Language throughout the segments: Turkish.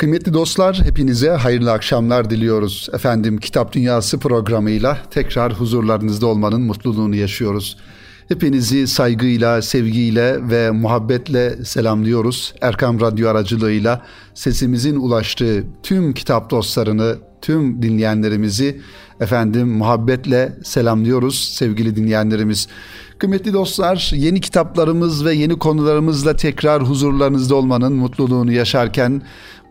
Kıymetli dostlar, hepinize hayırlı akşamlar diliyoruz. Efendim Kitap Dünyası programıyla tekrar huzurlarınızda olmanın mutluluğunu yaşıyoruz. Hepinizi saygıyla, sevgiyle ve muhabbetle selamlıyoruz. Erkam Radyo aracılığıyla sesimizin ulaştığı tüm kitap dostlarını, tüm dinleyenlerimizi efendim muhabbetle selamlıyoruz sevgili dinleyenlerimiz. Kıymetli dostlar, yeni kitaplarımız ve yeni konularımızla tekrar huzurlarınızda olmanın mutluluğunu yaşarken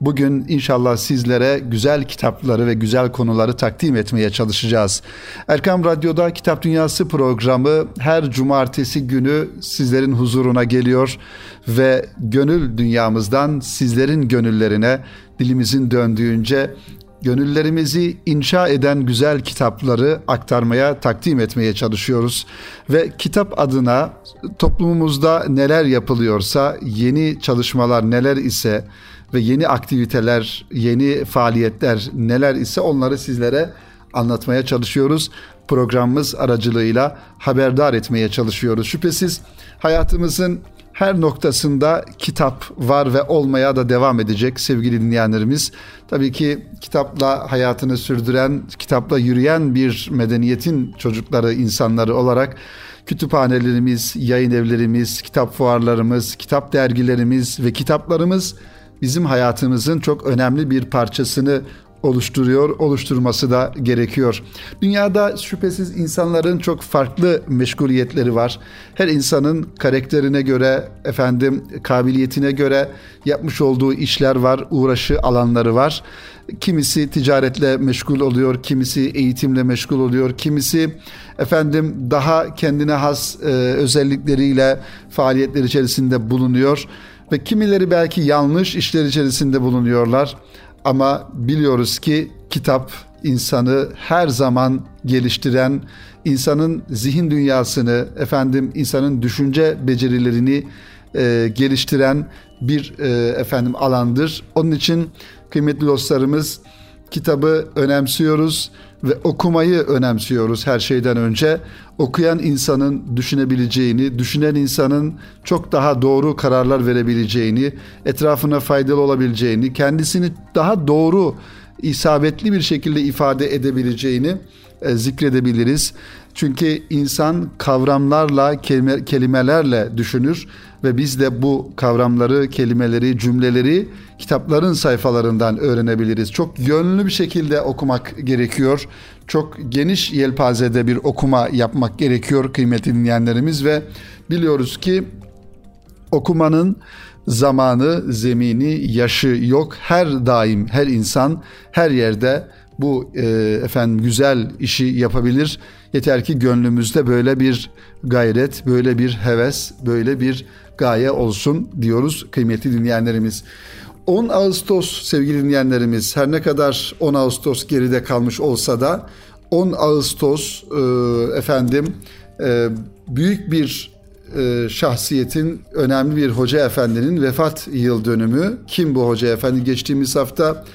Bugün inşallah sizlere güzel kitapları ve güzel konuları takdim etmeye çalışacağız. Erkam Radyo'da Kitap Dünyası programı her cumartesi günü sizlerin huzuruna geliyor ve gönül dünyamızdan sizlerin gönüllerine dilimizin döndüğünce gönüllerimizi inşa eden güzel kitapları aktarmaya, takdim etmeye çalışıyoruz. Ve kitap adına toplumumuzda neler yapılıyorsa, yeni çalışmalar neler ise ve yeni aktiviteler, yeni faaliyetler neler ise onları sizlere anlatmaya çalışıyoruz. Programımız aracılığıyla haberdar etmeye çalışıyoruz. Şüphesiz hayatımızın her noktasında kitap var ve olmaya da devam edecek sevgili dinleyenlerimiz. Tabii ki kitapla hayatını sürdüren, kitapla yürüyen bir medeniyetin çocukları, insanları olarak kütüphanelerimiz, yayın evlerimiz, kitap fuarlarımız, kitap dergilerimiz ve kitaplarımız bizim hayatımızın çok önemli bir parçasını oluşturuyor, oluşturması da gerekiyor. Dünyada şüphesiz insanların çok farklı meşguliyetleri var. Her insanın karakterine göre, efendim kabiliyetine göre yapmış olduğu işler var, uğraşı alanları var. Kimisi ticaretle meşgul oluyor, kimisi eğitimle meşgul oluyor, kimisi efendim daha kendine has e, özellikleriyle faaliyetler içerisinde bulunuyor ve kimileri belki yanlış işler içerisinde bulunuyorlar. Ama biliyoruz ki kitap insanı her zaman geliştiren, insanın zihin dünyasını, efendim insanın düşünce becerilerini e, geliştiren bir e, efendim alandır. Onun için kıymetli dostlarımız kitabı önemsiyoruz ve okumayı önemsiyoruz her şeyden önce. Okuyan insanın düşünebileceğini, düşünen insanın çok daha doğru kararlar verebileceğini, etrafına faydalı olabileceğini, kendisini daha doğru, isabetli bir şekilde ifade edebileceğini e, zikredebiliriz. Çünkü insan kavramlarla, kelime, kelimelerle düşünür ve biz de bu kavramları, kelimeleri, cümleleri kitapların sayfalarından öğrenebiliriz. Çok yönlü bir şekilde okumak gerekiyor. Çok geniş yelpazede bir okuma yapmak gerekiyor kıymetli dinleyenlerimiz ve biliyoruz ki okumanın zamanı, zemini, yaşı yok. Her daim her insan her yerde bu e, efendim güzel işi yapabilir. Yeter ki gönlümüzde böyle bir gayret, böyle bir heves, böyle bir gaye olsun diyoruz kıymetli dinleyenlerimiz. 10 Ağustos sevgili dinleyenlerimiz her ne kadar 10 Ağustos geride kalmış olsa da 10 Ağustos e, efendim e, büyük bir e, şahsiyetin önemli bir hoca efendinin vefat yıl dönümü. Kim bu hoca efendi? Geçtiğimiz hafta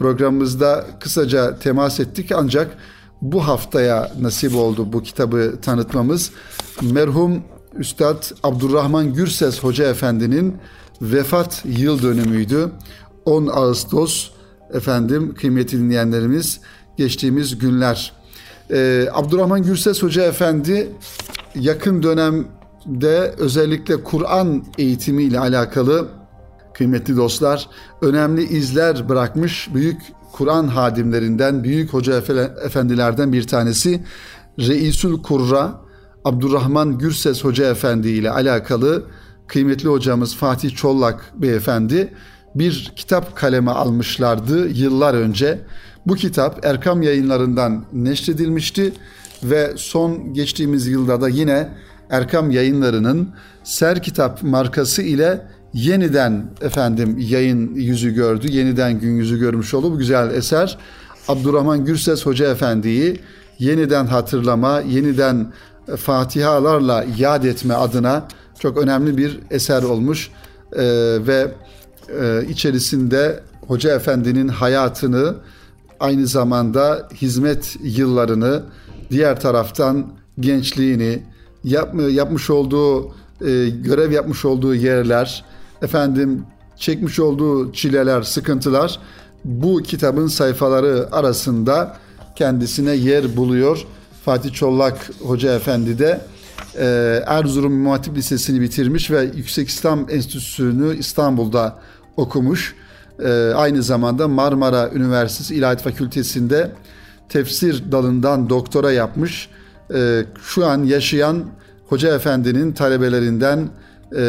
programımızda kısaca temas ettik ancak bu haftaya nasip oldu bu kitabı tanıtmamız. Merhum Üstad Abdurrahman Gürses Hoca Efendi'nin vefat yıl dönümüydü. 10 Ağustos efendim kıymetli dinleyenlerimiz geçtiğimiz günler. Ee, Abdurrahman Gürses Hoca Efendi yakın dönemde özellikle Kur'an eğitimi ile alakalı kıymetli dostlar önemli izler bırakmış büyük Kur'an hadimlerinden, büyük hoca efendilerden bir tanesi Reisül Kurra Abdurrahman Gürses Hoca Efendi ile alakalı kıymetli hocamız Fatih Çollak Beyefendi bir kitap kaleme almışlardı yıllar önce. Bu kitap Erkam yayınlarından neşredilmişti ve son geçtiğimiz yılda da yine Erkam yayınlarının Ser Kitap markası ile yeniden efendim yayın yüzü gördü. Yeniden gün yüzü görmüş oldu bu güzel eser. Abdurrahman Gürses Hoca Efendi'yi yeniden hatırlama, yeniden fatihalarla yad etme adına çok önemli bir eser olmuş ee, ve e, içerisinde Hoca Efendi'nin hayatını aynı zamanda hizmet yıllarını diğer taraftan gençliğini yap, yapmış olduğu e, görev yapmış olduğu yerler efendim çekmiş olduğu çileler, sıkıntılar bu kitabın sayfaları arasında kendisine yer buluyor. Fatih Çollak Hoca Efendi de e, Erzurum İmam Hatip Lisesi'ni bitirmiş ve Yüksek İslam Enstitüsü'nü İstanbul'da okumuş. E, aynı zamanda Marmara Üniversitesi İlahiyat Fakültesi'nde tefsir dalından doktora yapmış. E, şu an yaşayan Hoca Efendi'nin talebelerinden e,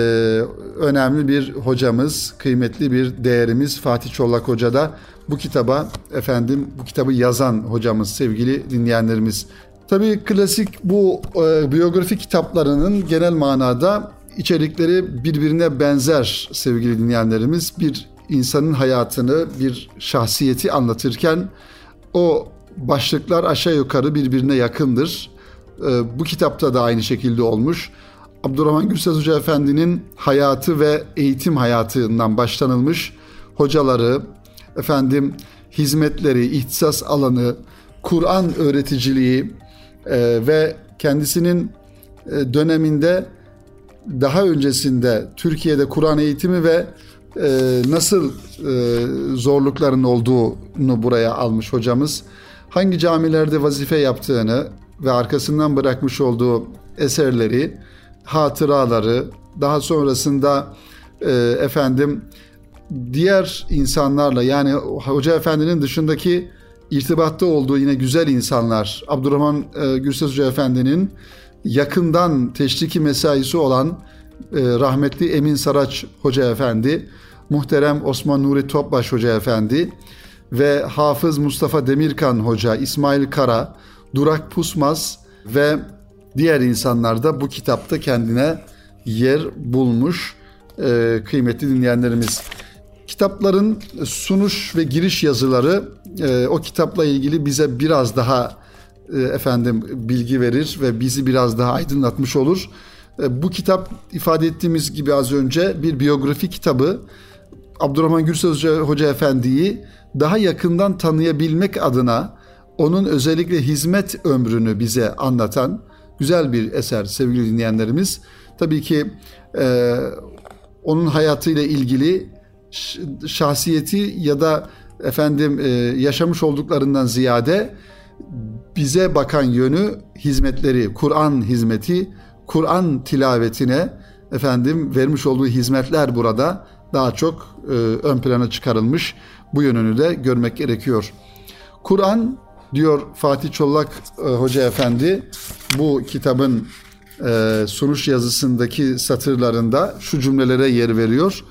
önemli bir hocamız, kıymetli bir değerimiz Fatih Çollak Hoca da bu kitaba efendim bu kitabı yazan hocamız sevgili dinleyenlerimiz. Tabii klasik bu e, biyografi kitaplarının genel manada içerikleri birbirine benzer sevgili dinleyenlerimiz. Bir insanın hayatını, bir şahsiyeti anlatırken o başlıklar aşağı yukarı birbirine yakındır. E, bu kitapta da aynı şekilde olmuş. Abdurrahman Gürses Hoca Efendi'nin hayatı ve eğitim hayatından başlanılmış. Hocaları, efendim hizmetleri, ihtisas alanı, Kur'an öğreticiliği e, ve kendisinin e, döneminde daha öncesinde Türkiye'de Kur'an eğitimi ve e, nasıl e, zorlukların olduğunu buraya almış hocamız. Hangi camilerde vazife yaptığını ve arkasından bırakmış olduğu eserleri, hatıraları, daha sonrasında e, efendim diğer insanlarla yani Hoca Efendi'nin dışındaki irtibatta olduğu yine güzel insanlar, Abdurrahman e, Gürses Hoca Efendi'nin yakından teşriki mesaisi olan e, rahmetli Emin Saraç Hoca Efendi, muhterem Osman Nuri Topbaş Hoca Efendi ve Hafız Mustafa Demirkan Hoca, İsmail Kara, Durak Pusmaz ve diğer insanlar da bu kitapta kendine yer bulmuş e, kıymetli dinleyenlerimiz. Kitapların sunuş ve giriş yazıları e, o kitapla ilgili bize biraz daha e, efendim bilgi verir ve bizi biraz daha aydınlatmış olur. E, bu kitap ifade ettiğimiz gibi az önce bir biyografi kitabı. Abdurrahman Hoca, Hoca Efendi'yi daha yakından tanıyabilmek adına onun özellikle hizmet ömrünü bize anlatan güzel bir eser sevgili dinleyenlerimiz. Tabii ki e, onun hayatıyla ilgili şahsiyeti ya da efendim e, yaşamış olduklarından ziyade bize bakan yönü hizmetleri, Kur'an hizmeti, Kur'an tilavetine efendim vermiş olduğu hizmetler burada daha çok e, ön plana çıkarılmış. Bu yönünü de görmek gerekiyor. Kur'an diyor Fatih Çollak e, Hoca Efendi bu kitabın e, sunuş yazısındaki satırlarında şu cümlelere yer veriyor.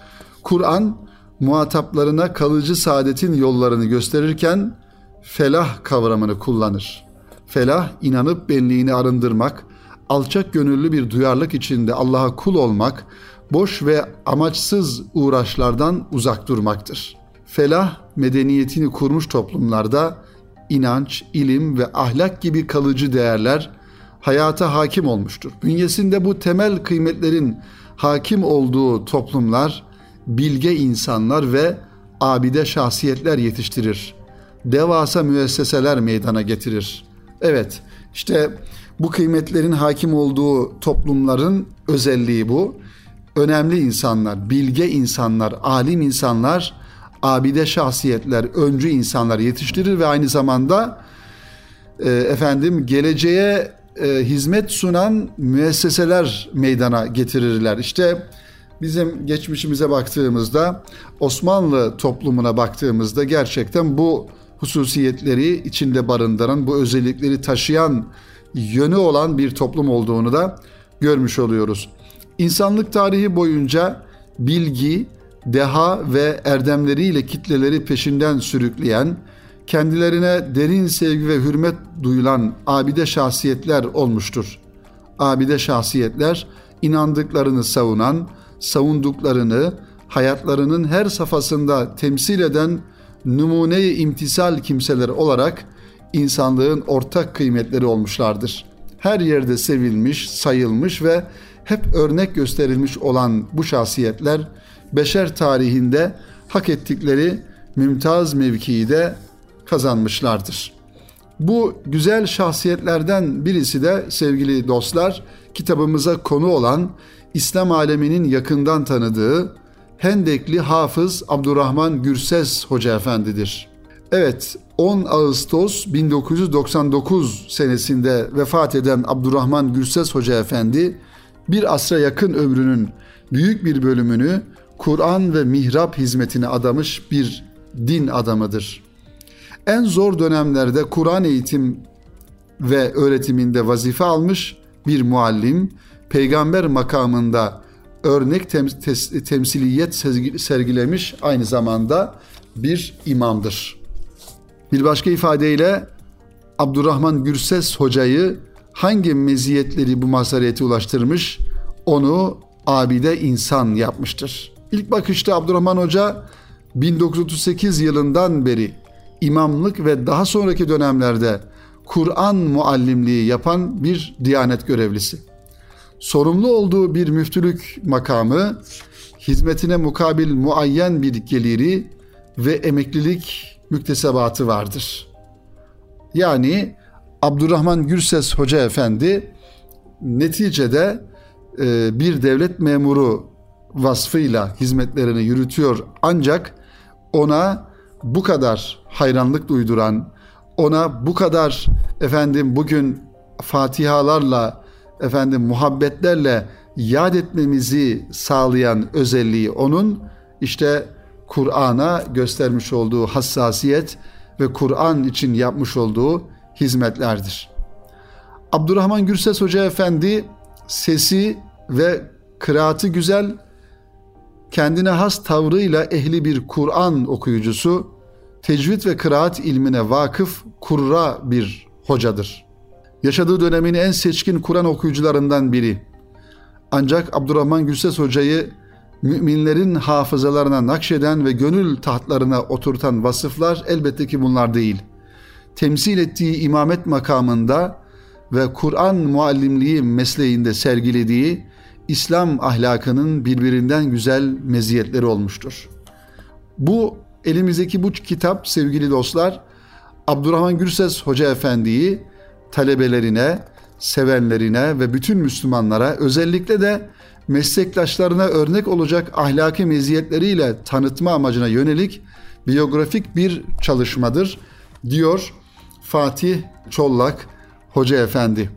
Kur'an muhataplarına kalıcı saadetin yollarını gösterirken felah kavramını kullanır. Felah inanıp benliğini arındırmak, alçak gönüllü bir duyarlılık içinde Allah'a kul olmak, boş ve amaçsız uğraşlardan uzak durmaktır. Felah medeniyetini kurmuş toplumlarda inanç, ilim ve ahlak gibi kalıcı değerler hayata hakim olmuştur. Bünyesinde bu temel kıymetlerin hakim olduğu toplumlar bilge insanlar ve abide şahsiyetler yetiştirir. Devasa müesseseler meydana getirir. Evet, işte bu kıymetlerin hakim olduğu toplumların özelliği bu. Önemli insanlar, bilge insanlar, alim insanlar, abide şahsiyetler, öncü insanlar yetiştirir ve aynı zamanda e, efendim geleceğe e, hizmet sunan müesseseler meydana getirirler. İşte bizim geçmişimize baktığımızda Osmanlı toplumuna baktığımızda gerçekten bu hususiyetleri içinde barındıran, bu özellikleri taşıyan yönü olan bir toplum olduğunu da görmüş oluyoruz. İnsanlık tarihi boyunca bilgi, deha ve erdemleriyle kitleleri peşinden sürükleyen, kendilerine derin sevgi ve hürmet duyulan abide şahsiyetler olmuştur. Abide şahsiyetler inandıklarını savunan, savunduklarını hayatlarının her safhasında temsil eden numune-i imtisal kimseler olarak insanlığın ortak kıymetleri olmuşlardır. Her yerde sevilmiş, sayılmış ve hep örnek gösterilmiş olan bu şahsiyetler beşer tarihinde hak ettikleri mümtaz mevkiyi de kazanmışlardır. Bu güzel şahsiyetlerden birisi de sevgili dostlar kitabımıza konu olan İslam aleminin yakından tanıdığı, Hendekli Hafız Abdurrahman Gürses Hoca Efendidir. Evet 10 Ağustos 1999 senesinde vefat eden Abdurrahman Gürses Hoca Efendi bir asra yakın ömrünün büyük bir bölümünü Kur'an ve mihrap hizmetine adamış bir din adamıdır. En zor dönemlerde Kur'an eğitim ve öğretiminde vazife almış bir muallim, peygamber makamında örnek tem- temsiliyet sergilemiş aynı zamanda bir imamdır. Bir başka ifadeyle Abdurrahman Gürses hocayı hangi meziyetleri bu mazhariyete ulaştırmış? Onu abide insan yapmıştır. İlk bakışta Abdurrahman Hoca 1938 yılından beri imamlık ve daha sonraki dönemlerde Kur'an muallimliği yapan bir diyanet görevlisi. Sorumlu olduğu bir müftülük makamı, hizmetine mukabil muayyen bir geliri ve emeklilik müktesebatı vardır. Yani Abdurrahman Gürses Hoca Efendi neticede e, bir devlet memuru vasfıyla hizmetlerini yürütüyor ancak ona bu kadar hayranlık duyduran, ona bu kadar efendim bugün fatihalarla efendim muhabbetlerle yad etmemizi sağlayan özelliği onun işte Kur'an'a göstermiş olduğu hassasiyet ve Kur'an için yapmış olduğu hizmetlerdir. Abdurrahman Gürses Hoca Efendi sesi ve kıraatı güzel, kendine has tavrıyla ehli bir Kur'an okuyucusu, tecvid ve kıraat ilmine vakıf kurra bir hocadır. Yaşadığı dönemin en seçkin Kur'an okuyucularından biri. Ancak Abdurrahman Gürses Hoca'yı müminlerin hafızalarına nakşeden ve gönül tahtlarına oturtan vasıflar elbette ki bunlar değil. Temsil ettiği imamet makamında ve Kur'an muallimliği mesleğinde sergilediği İslam ahlakının birbirinden güzel meziyetleri olmuştur. Bu elimizdeki bu kitap sevgili dostlar Abdurrahman Gürses Hoca Efendi'yi talebelerine, sevenlerine ve bütün Müslümanlara özellikle de meslektaşlarına örnek olacak ahlaki meziyetleriyle tanıtma amacına yönelik biyografik bir çalışmadır diyor Fatih Çollak Hoca Efendi.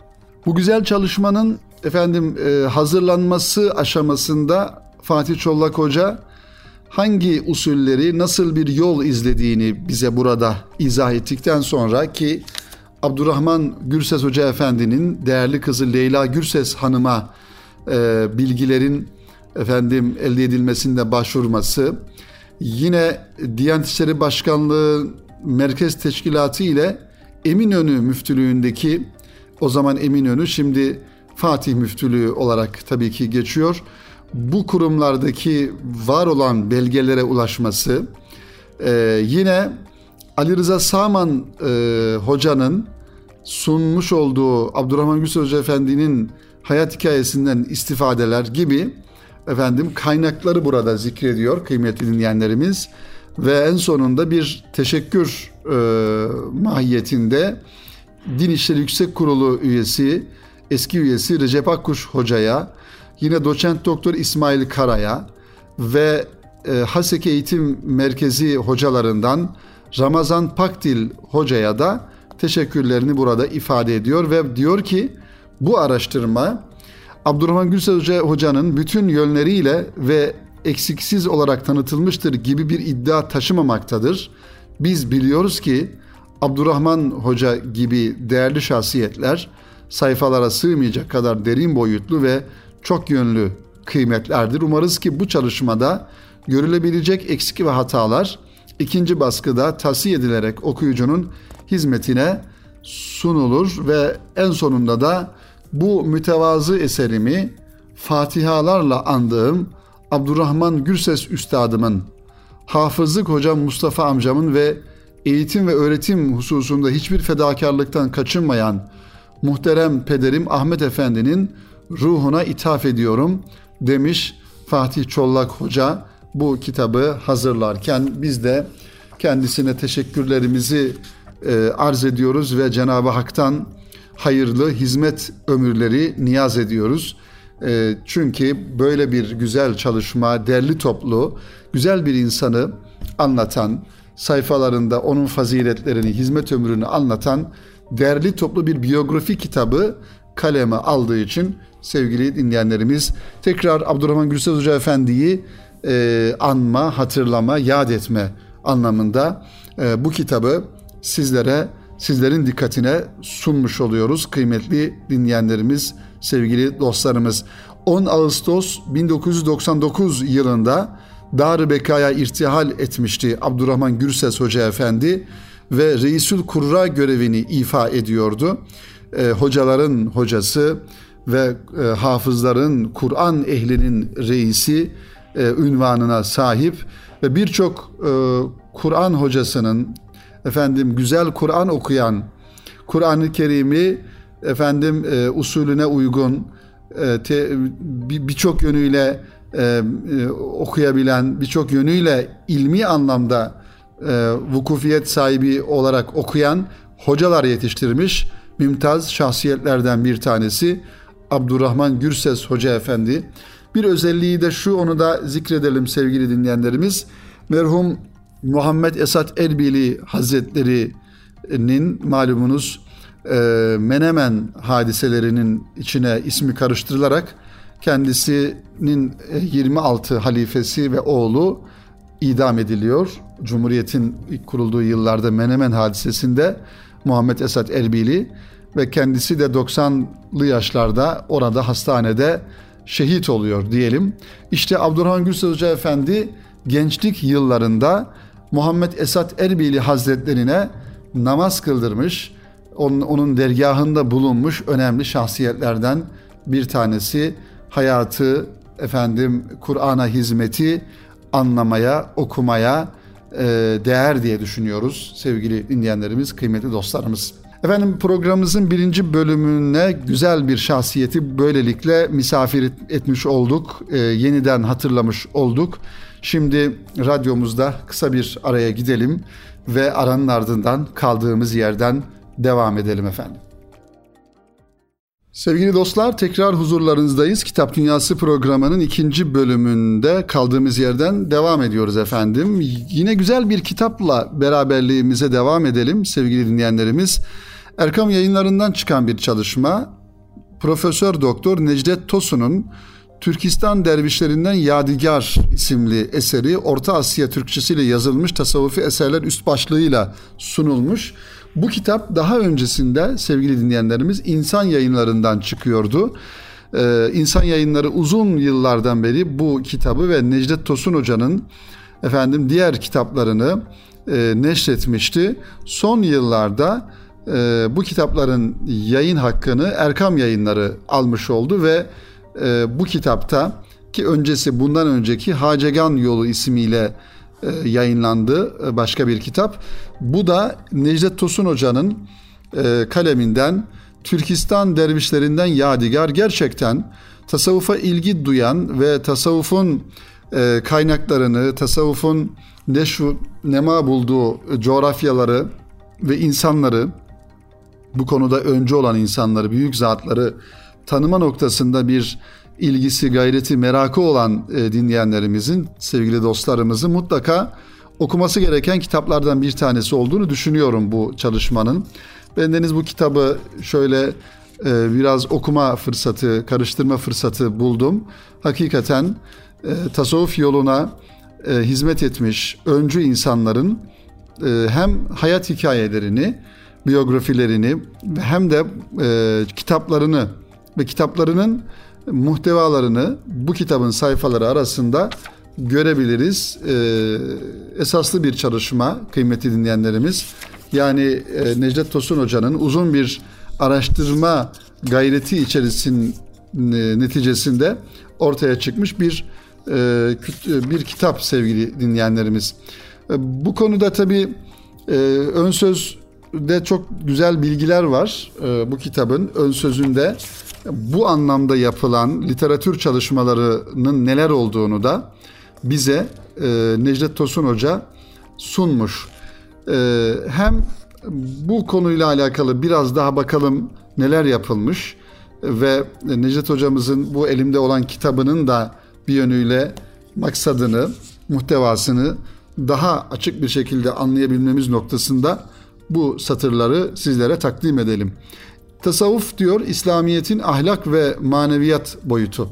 Bu güzel çalışmanın efendim e, hazırlanması aşamasında Fatih Çollak Hoca hangi usulleri nasıl bir yol izlediğini bize burada izah ettikten sonra ki Abdurrahman Gürses Hoca Efendi'nin değerli kızı Leyla Gürses Hanım'a e, bilgilerin efendim elde edilmesinde başvurması yine Diyanet İşleri Başkanlığı Merkez Teşkilatı ile Eminönü Müftülüğü'ndeki o zaman Eminönü şimdi Fatih Müftülüğü olarak tabii ki geçiyor. Bu kurumlardaki var olan belgelere ulaşması ee, yine Ali Rıza Saman e, hocanın sunmuş olduğu Abdurrahman Gülsüz Hoca Efendi'nin hayat hikayesinden istifadeler gibi efendim kaynakları burada zikrediyor kıymetli dinleyenlerimiz. Ve en sonunda bir teşekkür e, mahiyetinde Din İşleri Yüksek Kurulu üyesi eski üyesi Recep Akkuş Hoca'ya yine doçent doktor İsmail Kara'ya ve e, Haseki Eğitim Merkezi hocalarından Ramazan Pakdil Hoca'ya da teşekkürlerini burada ifade ediyor ve diyor ki bu araştırma Abdurrahman Gülses Hoca, Hoca'nın bütün yönleriyle ve eksiksiz olarak tanıtılmıştır gibi bir iddia taşımamaktadır. Biz biliyoruz ki Abdurrahman Hoca gibi değerli şahsiyetler sayfalara sığmayacak kadar derin boyutlu ve çok yönlü kıymetlerdir. Umarız ki bu çalışmada görülebilecek eksik ve hatalar ikinci baskıda tavsiye edilerek okuyucunun hizmetine sunulur ve en sonunda da bu mütevazı eserimi Fatihalarla andığım Abdurrahman Gürses Üstadımın, Hafızlık Hocam Mustafa amcamın ve eğitim ve öğretim hususunda hiçbir fedakarlıktan kaçınmayan muhterem pederim Ahmet Efendi'nin ruhuna ithaf ediyorum demiş Fatih Çollak Hoca bu kitabı hazırlarken biz de kendisine teşekkürlerimizi e, arz ediyoruz ve Cenab-ı Hak'tan hayırlı hizmet ömürleri niyaz ediyoruz. E, çünkü böyle bir güzel çalışma, derli toplu, güzel bir insanı anlatan, sayfalarında onun faziletlerini, hizmet ömrünü anlatan derli toplu bir biyografi kitabı kaleme aldığı için sevgili dinleyenlerimiz tekrar Abdurrahman Gürses Hoca Efendi'yi e, anma, hatırlama, yad etme anlamında e, bu kitabı sizlere, sizlerin dikkatine sunmuş oluyoruz kıymetli dinleyenlerimiz, sevgili dostlarımız. 10 Ağustos 1999 yılında Dar-ı Beka'ya irtihal etmişti Abdurrahman Gürses Hoca Efendi ve Reisül Kurra görevini ifa ediyordu. E, hocaların hocası ve e, hafızların, Kur'an ehlinin reisi e, ünvanına sahip ve birçok e, Kur'an hocasının efendim güzel Kur'an okuyan, Kur'an-ı Kerim'i efendim e, usulüne uygun e, birçok bir yönüyle e, e, okuyabilen, birçok yönüyle ilmi anlamda e, vukufiyet sahibi olarak okuyan hocalar yetiştirmiş. Mümtaz şahsiyetlerden bir tanesi Abdurrahman Gürses Hoca Efendi. Bir özelliği de şu onu da zikredelim sevgili dinleyenlerimiz. Merhum Muhammed Esat Elbili Hazretleri'nin malumunuz e, Menemen hadiselerinin içine ismi karıştırılarak kendisinin 26 halifesi ve oğlu idam ediliyor. Cumhuriyetin kurulduğu yıllarda Menemen hadisesinde Muhammed Esat Erbili ve kendisi de 90'lı yaşlarda orada hastanede şehit oluyor diyelim. İşte Abdurrahman Gülses Hoca Efendi gençlik yıllarında Muhammed Esat Erbili Hazretlerine namaz kıldırmış. Onun, onun dergahında bulunmuş önemli şahsiyetlerden bir tanesi hayatı efendim Kur'an'a hizmeti anlamaya, okumaya e, değer diye düşünüyoruz sevgili dinleyenlerimiz, kıymetli dostlarımız. Efendim programımızın birinci bölümüne güzel bir şahsiyeti böylelikle misafir etmiş olduk. E, yeniden hatırlamış olduk. Şimdi radyomuzda kısa bir araya gidelim ve aranın ardından kaldığımız yerden devam edelim efendim. Sevgili dostlar tekrar huzurlarınızdayız. Kitap Dünyası programının ikinci bölümünde kaldığımız yerden devam ediyoruz efendim. Yine güzel bir kitapla beraberliğimize devam edelim sevgili dinleyenlerimiz. Erkam yayınlarından çıkan bir çalışma. Profesör Doktor Necdet Tosun'un Türkistan Dervişlerinden Yadigar isimli eseri Orta Asya Türkçesiyle yazılmış tasavvufi eserler üst başlığıyla sunulmuş. Bu kitap daha öncesinde sevgili dinleyenlerimiz insan yayınlarından çıkıyordu. Ee, insan yayınları uzun yıllardan beri bu kitabı ve Necdet Tosun Hoca'nın efendim diğer kitaplarını e, neşretmişti. Son yıllarda e, bu kitapların yayın hakkını Erkam Yayınları almış oldu ve e, bu kitapta ki öncesi bundan önceki Hacegan Yolu ismiyle e, yayınlandı e, başka bir kitap. Bu da Necdet Tosun Hoca'nın e, kaleminden Türkistan dervişlerinden yadigar gerçekten tasavvufa ilgi duyan ve tasavvufun kaynaklarını, tasavvufun neşu nema bulduğu coğrafyaları ve insanları bu konuda önce olan insanları, büyük zatları tanıma noktasında bir ilgisi, gayreti, merakı olan e, dinleyenlerimizin, sevgili dostlarımızın mutlaka okuması gereken kitaplardan bir tanesi olduğunu düşünüyorum bu çalışmanın. Bendeniz bu kitabı şöyle e, biraz okuma fırsatı, karıştırma fırsatı buldum. Hakikaten e, tasavvuf yoluna hizmet etmiş öncü insanların hem hayat hikayelerini, biyografilerini hem de e, kitaplarını ve kitaplarının muhtevalarını bu kitabın sayfaları arasında görebiliriz. Ee, esaslı bir çalışma kıymetli dinleyenlerimiz. Yani e, Necdet Tosun Hoca'nın uzun bir araştırma gayreti içerisinin e, neticesinde ortaya çıkmış bir e, bir kitap sevgili dinleyenlerimiz. E, bu konuda tabii e, ön sözde çok güzel bilgiler var e, bu kitabın ön sözünde bu anlamda yapılan literatür çalışmalarının neler olduğunu da bize e, Necdet Tosun Hoca sunmuş. E, hem bu konuyla alakalı biraz daha bakalım neler yapılmış ve Necdet hocamızın bu elimde olan kitabının da bir yönüyle maksadını, muhtevasını daha açık bir şekilde anlayabilmemiz noktasında bu satırları sizlere takdim edelim. Tasavvuf diyor İslamiyet'in ahlak ve maneviyat boyutu.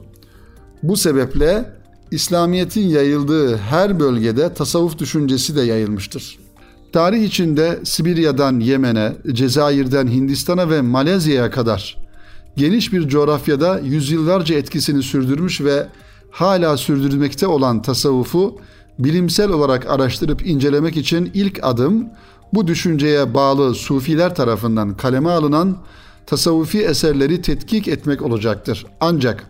Bu sebeple İslamiyet'in yayıldığı her bölgede tasavvuf düşüncesi de yayılmıştır. Tarih içinde Sibirya'dan Yemen'e, Cezayir'den Hindistan'a ve Malezya'ya kadar geniş bir coğrafyada yüzyıllarca etkisini sürdürmüş ve hala sürdürmekte olan tasavvufu bilimsel olarak araştırıp incelemek için ilk adım bu düşünceye bağlı sufiler tarafından kaleme alınan tasavvufi eserleri tetkik etmek olacaktır. Ancak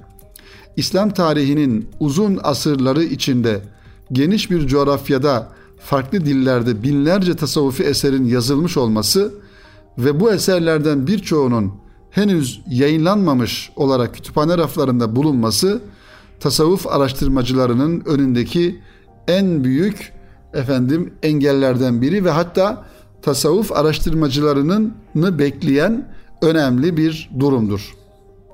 İslam tarihinin uzun asırları içinde geniş bir coğrafyada farklı dillerde binlerce tasavvufi eserin yazılmış olması ve bu eserlerden birçoğunun henüz yayınlanmamış olarak kütüphane raflarında bulunması tasavvuf araştırmacılarının önündeki en büyük efendim engellerden biri ve hatta tasavvuf araştırmacılarının bekleyen önemli bir durumdur.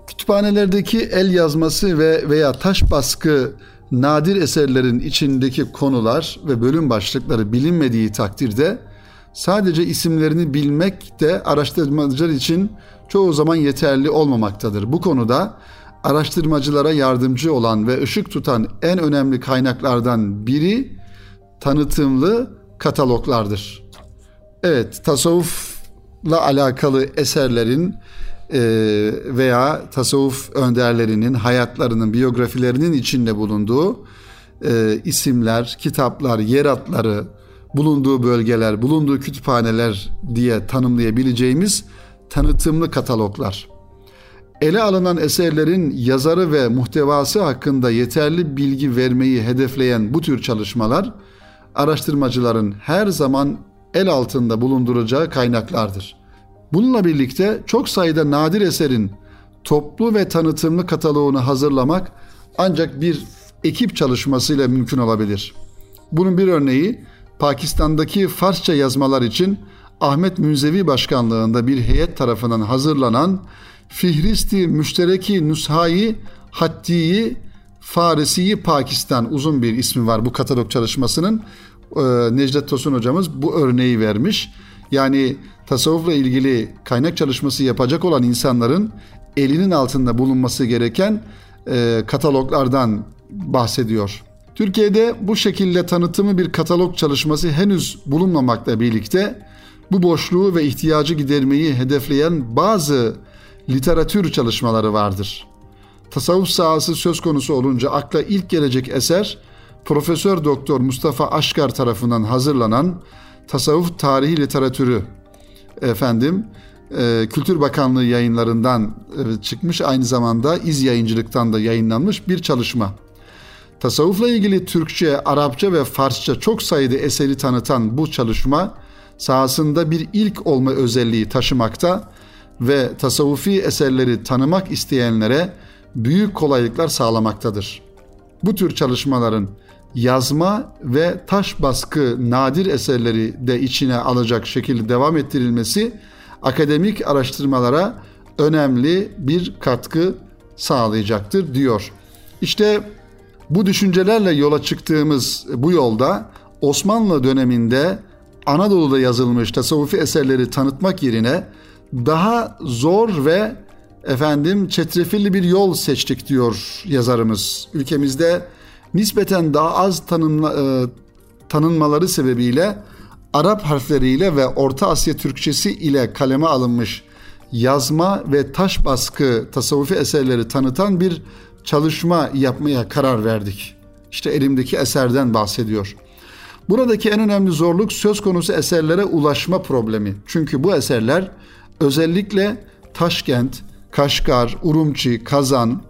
Kütüphanelerdeki el yazması ve veya taş baskı nadir eserlerin içindeki konular ve bölüm başlıkları bilinmediği takdirde sadece isimlerini bilmek de araştırmacılar için çoğu zaman yeterli olmamaktadır. Bu konuda araştırmacılara yardımcı olan ve ışık tutan en önemli kaynaklardan biri tanıtımlı kataloglardır. Evet, tasavvufla alakalı eserlerin e, veya tasavvuf önderlerinin hayatlarının, biyografilerinin içinde bulunduğu e, isimler, kitaplar, yer adları, bulunduğu bölgeler, bulunduğu kütüphaneler diye tanımlayabileceğimiz tanıtımlı kataloglar. Ele alınan eserlerin yazarı ve muhtevası hakkında yeterli bilgi vermeyi hedefleyen bu tür çalışmalar araştırmacıların her zaman el altında bulunduracağı kaynaklardır. Bununla birlikte çok sayıda nadir eserin toplu ve tanıtımlı kataloğunu hazırlamak ancak bir ekip çalışmasıyla mümkün olabilir. Bunun bir örneği Pakistan'daki Farsça yazmalar için Ahmet Münzevi başkanlığında bir heyet tarafından hazırlanan Fihristi Müştereki Nushai Hattiyi Farisiyi Pakistan uzun bir ismi var bu katalog çalışmasının. Ee, Necdet Tosun hocamız bu örneği vermiş. Yani tasavvufla ilgili kaynak çalışması yapacak olan insanların elinin altında bulunması gereken e, kataloglardan bahsediyor. Türkiye'de bu şekilde tanıtımı bir katalog çalışması henüz bulunmamakla birlikte bu boşluğu ve ihtiyacı gidermeyi hedefleyen bazı literatür çalışmaları vardır. Tasavvuf sahası söz konusu olunca akla ilk gelecek eser Profesör Doktor Mustafa Aşkar tarafından hazırlanan Tasavvuf Tarihi Literatürü efendim e, Kültür Bakanlığı yayınlarından e, çıkmış aynı zamanda iz yayıncılıktan da yayınlanmış bir çalışma. Tasavvufla ilgili Türkçe, Arapça ve Farsça çok sayıda eseri tanıtan bu çalışma sahasında bir ilk olma özelliği taşımakta ve tasavvufi eserleri tanımak isteyenlere büyük kolaylıklar sağlamaktadır. Bu tür çalışmaların yazma ve taş baskı nadir eserleri de içine alacak şekilde devam ettirilmesi akademik araştırmalara önemli bir katkı sağlayacaktır diyor. İşte bu düşüncelerle yola çıktığımız bu yolda Osmanlı döneminde Anadolu'da yazılmış tasavvufi eserleri tanıtmak yerine daha zor ve efendim çetrefilli bir yol seçtik diyor yazarımız. Ülkemizde nispeten daha az tanınma, e, tanınmaları sebebiyle Arap harfleriyle ve Orta Asya Türkçesi ile kaleme alınmış yazma ve taş baskı tasavvufi eserleri tanıtan bir çalışma yapmaya karar verdik. İşte elimdeki eserden bahsediyor. Buradaki en önemli zorluk söz konusu eserlere ulaşma problemi. Çünkü bu eserler özellikle Taşkent, Kaşgar, Urumçi, Kazan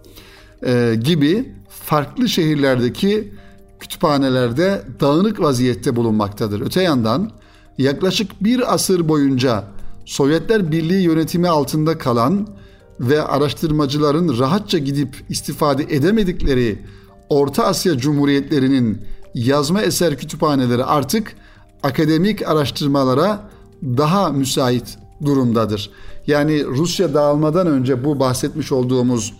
e, gibi farklı şehirlerdeki kütüphanelerde dağınık vaziyette bulunmaktadır. Öte yandan yaklaşık bir asır boyunca Sovyetler Birliği yönetimi altında kalan ve araştırmacıların rahatça gidip istifade edemedikleri Orta Asya Cumhuriyetlerinin yazma eser kütüphaneleri artık akademik araştırmalara daha müsait durumdadır. Yani Rusya dağılmadan önce bu bahsetmiş olduğumuz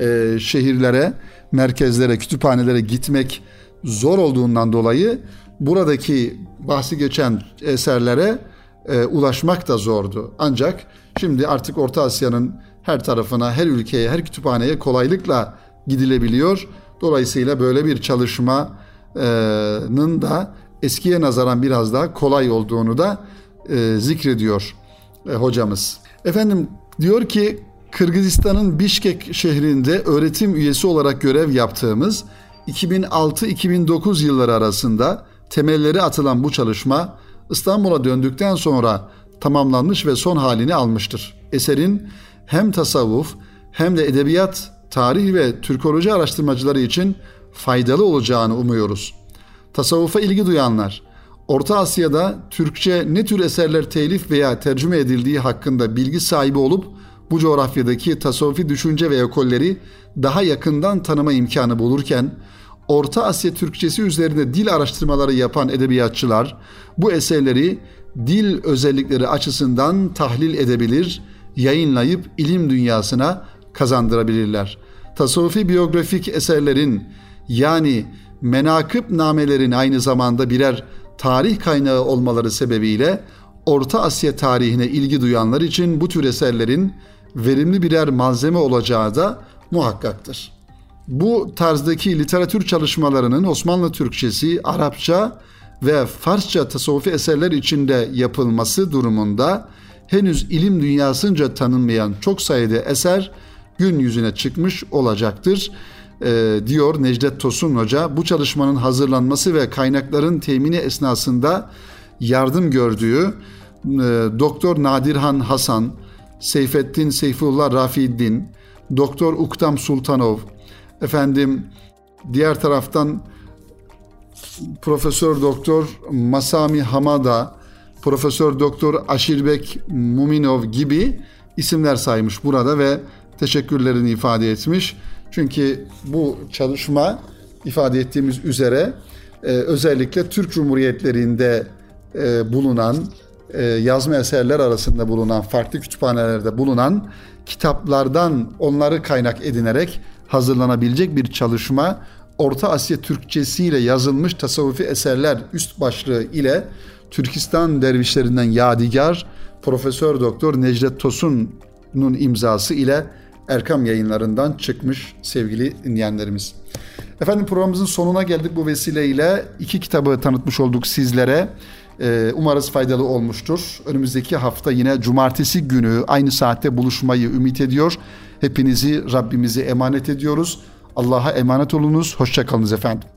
e, şehirlere, merkezlere, kütüphanelere gitmek zor olduğundan dolayı buradaki bahsi geçen eserlere e, ulaşmak da zordu. Ancak şimdi artık Orta Asya'nın her tarafına, her ülkeye, her kütüphaneye kolaylıkla gidilebiliyor. Dolayısıyla böyle bir çalışmanın da eskiye nazaran biraz daha kolay olduğunu da e, zikrediyor e, hocamız. Efendim diyor ki Kırgızistan'ın Bişkek şehrinde öğretim üyesi olarak görev yaptığımız 2006-2009 yılları arasında temelleri atılan bu çalışma İstanbul'a döndükten sonra tamamlanmış ve son halini almıştır. Eserin hem tasavvuf hem de edebiyat, tarih ve Türkoloji araştırmacıları için faydalı olacağını umuyoruz. Tasavvufa ilgi duyanlar, Orta Asya'da Türkçe ne tür eserler telif veya tercüme edildiği hakkında bilgi sahibi olup bu coğrafyadaki tasavvufi düşünce ve ekolleri daha yakından tanıma imkanı bulurken Orta Asya Türkçesi üzerinde dil araştırmaları yapan edebiyatçılar bu eserleri dil özellikleri açısından tahlil edebilir, yayınlayıp ilim dünyasına kazandırabilirler. Tasavvufi biyografik eserlerin yani menakıb namelerin aynı zamanda birer tarih kaynağı olmaları sebebiyle Orta Asya tarihine ilgi duyanlar için bu tür eserlerin verimli birer malzeme olacağı da muhakkaktır. Bu tarzdaki literatür çalışmalarının Osmanlı Türkçesi, Arapça ve Farsça tasavvufi eserler içinde yapılması durumunda henüz ilim dünyasınca tanınmayan çok sayıda eser gün yüzüne çıkmış olacaktır e, diyor Necdet Tosun Hoca. Bu çalışmanın hazırlanması ve kaynakların temini esnasında yardım gördüğü e, Doktor Nadirhan Hasan, Seyfettin Seyfullah Rafiddin, Doktor Uktam Sultanov, efendim diğer taraftan Profesör Doktor Masami Hamada, Profesör Doktor Aşirbek Muminov gibi isimler saymış burada ve teşekkürlerini ifade etmiş. Çünkü bu çalışma ifade ettiğimiz üzere e, özellikle Türk Cumhuriyetlerinde e, bulunan e, yazma eserler arasında bulunan farklı kütüphanelerde bulunan kitaplardan onları kaynak edinerek hazırlanabilecek bir çalışma. Orta Asya Türkçesiyle yazılmış tasavvufi eserler üst başlığı ile Türkistan dervişlerinden yadigar Profesör Doktor Necdet Tosun'un imzası ile Erkam yayınlarından çıkmış sevgili dinleyenlerimiz. Efendim programımızın sonuna geldik bu vesileyle. iki kitabı tanıtmış olduk sizlere. Ee, umarız faydalı olmuştur. Önümüzdeki hafta yine cumartesi günü aynı saatte buluşmayı ümit ediyor. Hepinizi Rabbimize emanet ediyoruz. Allah'a emanet olunuz. Hoşçakalınız efendim.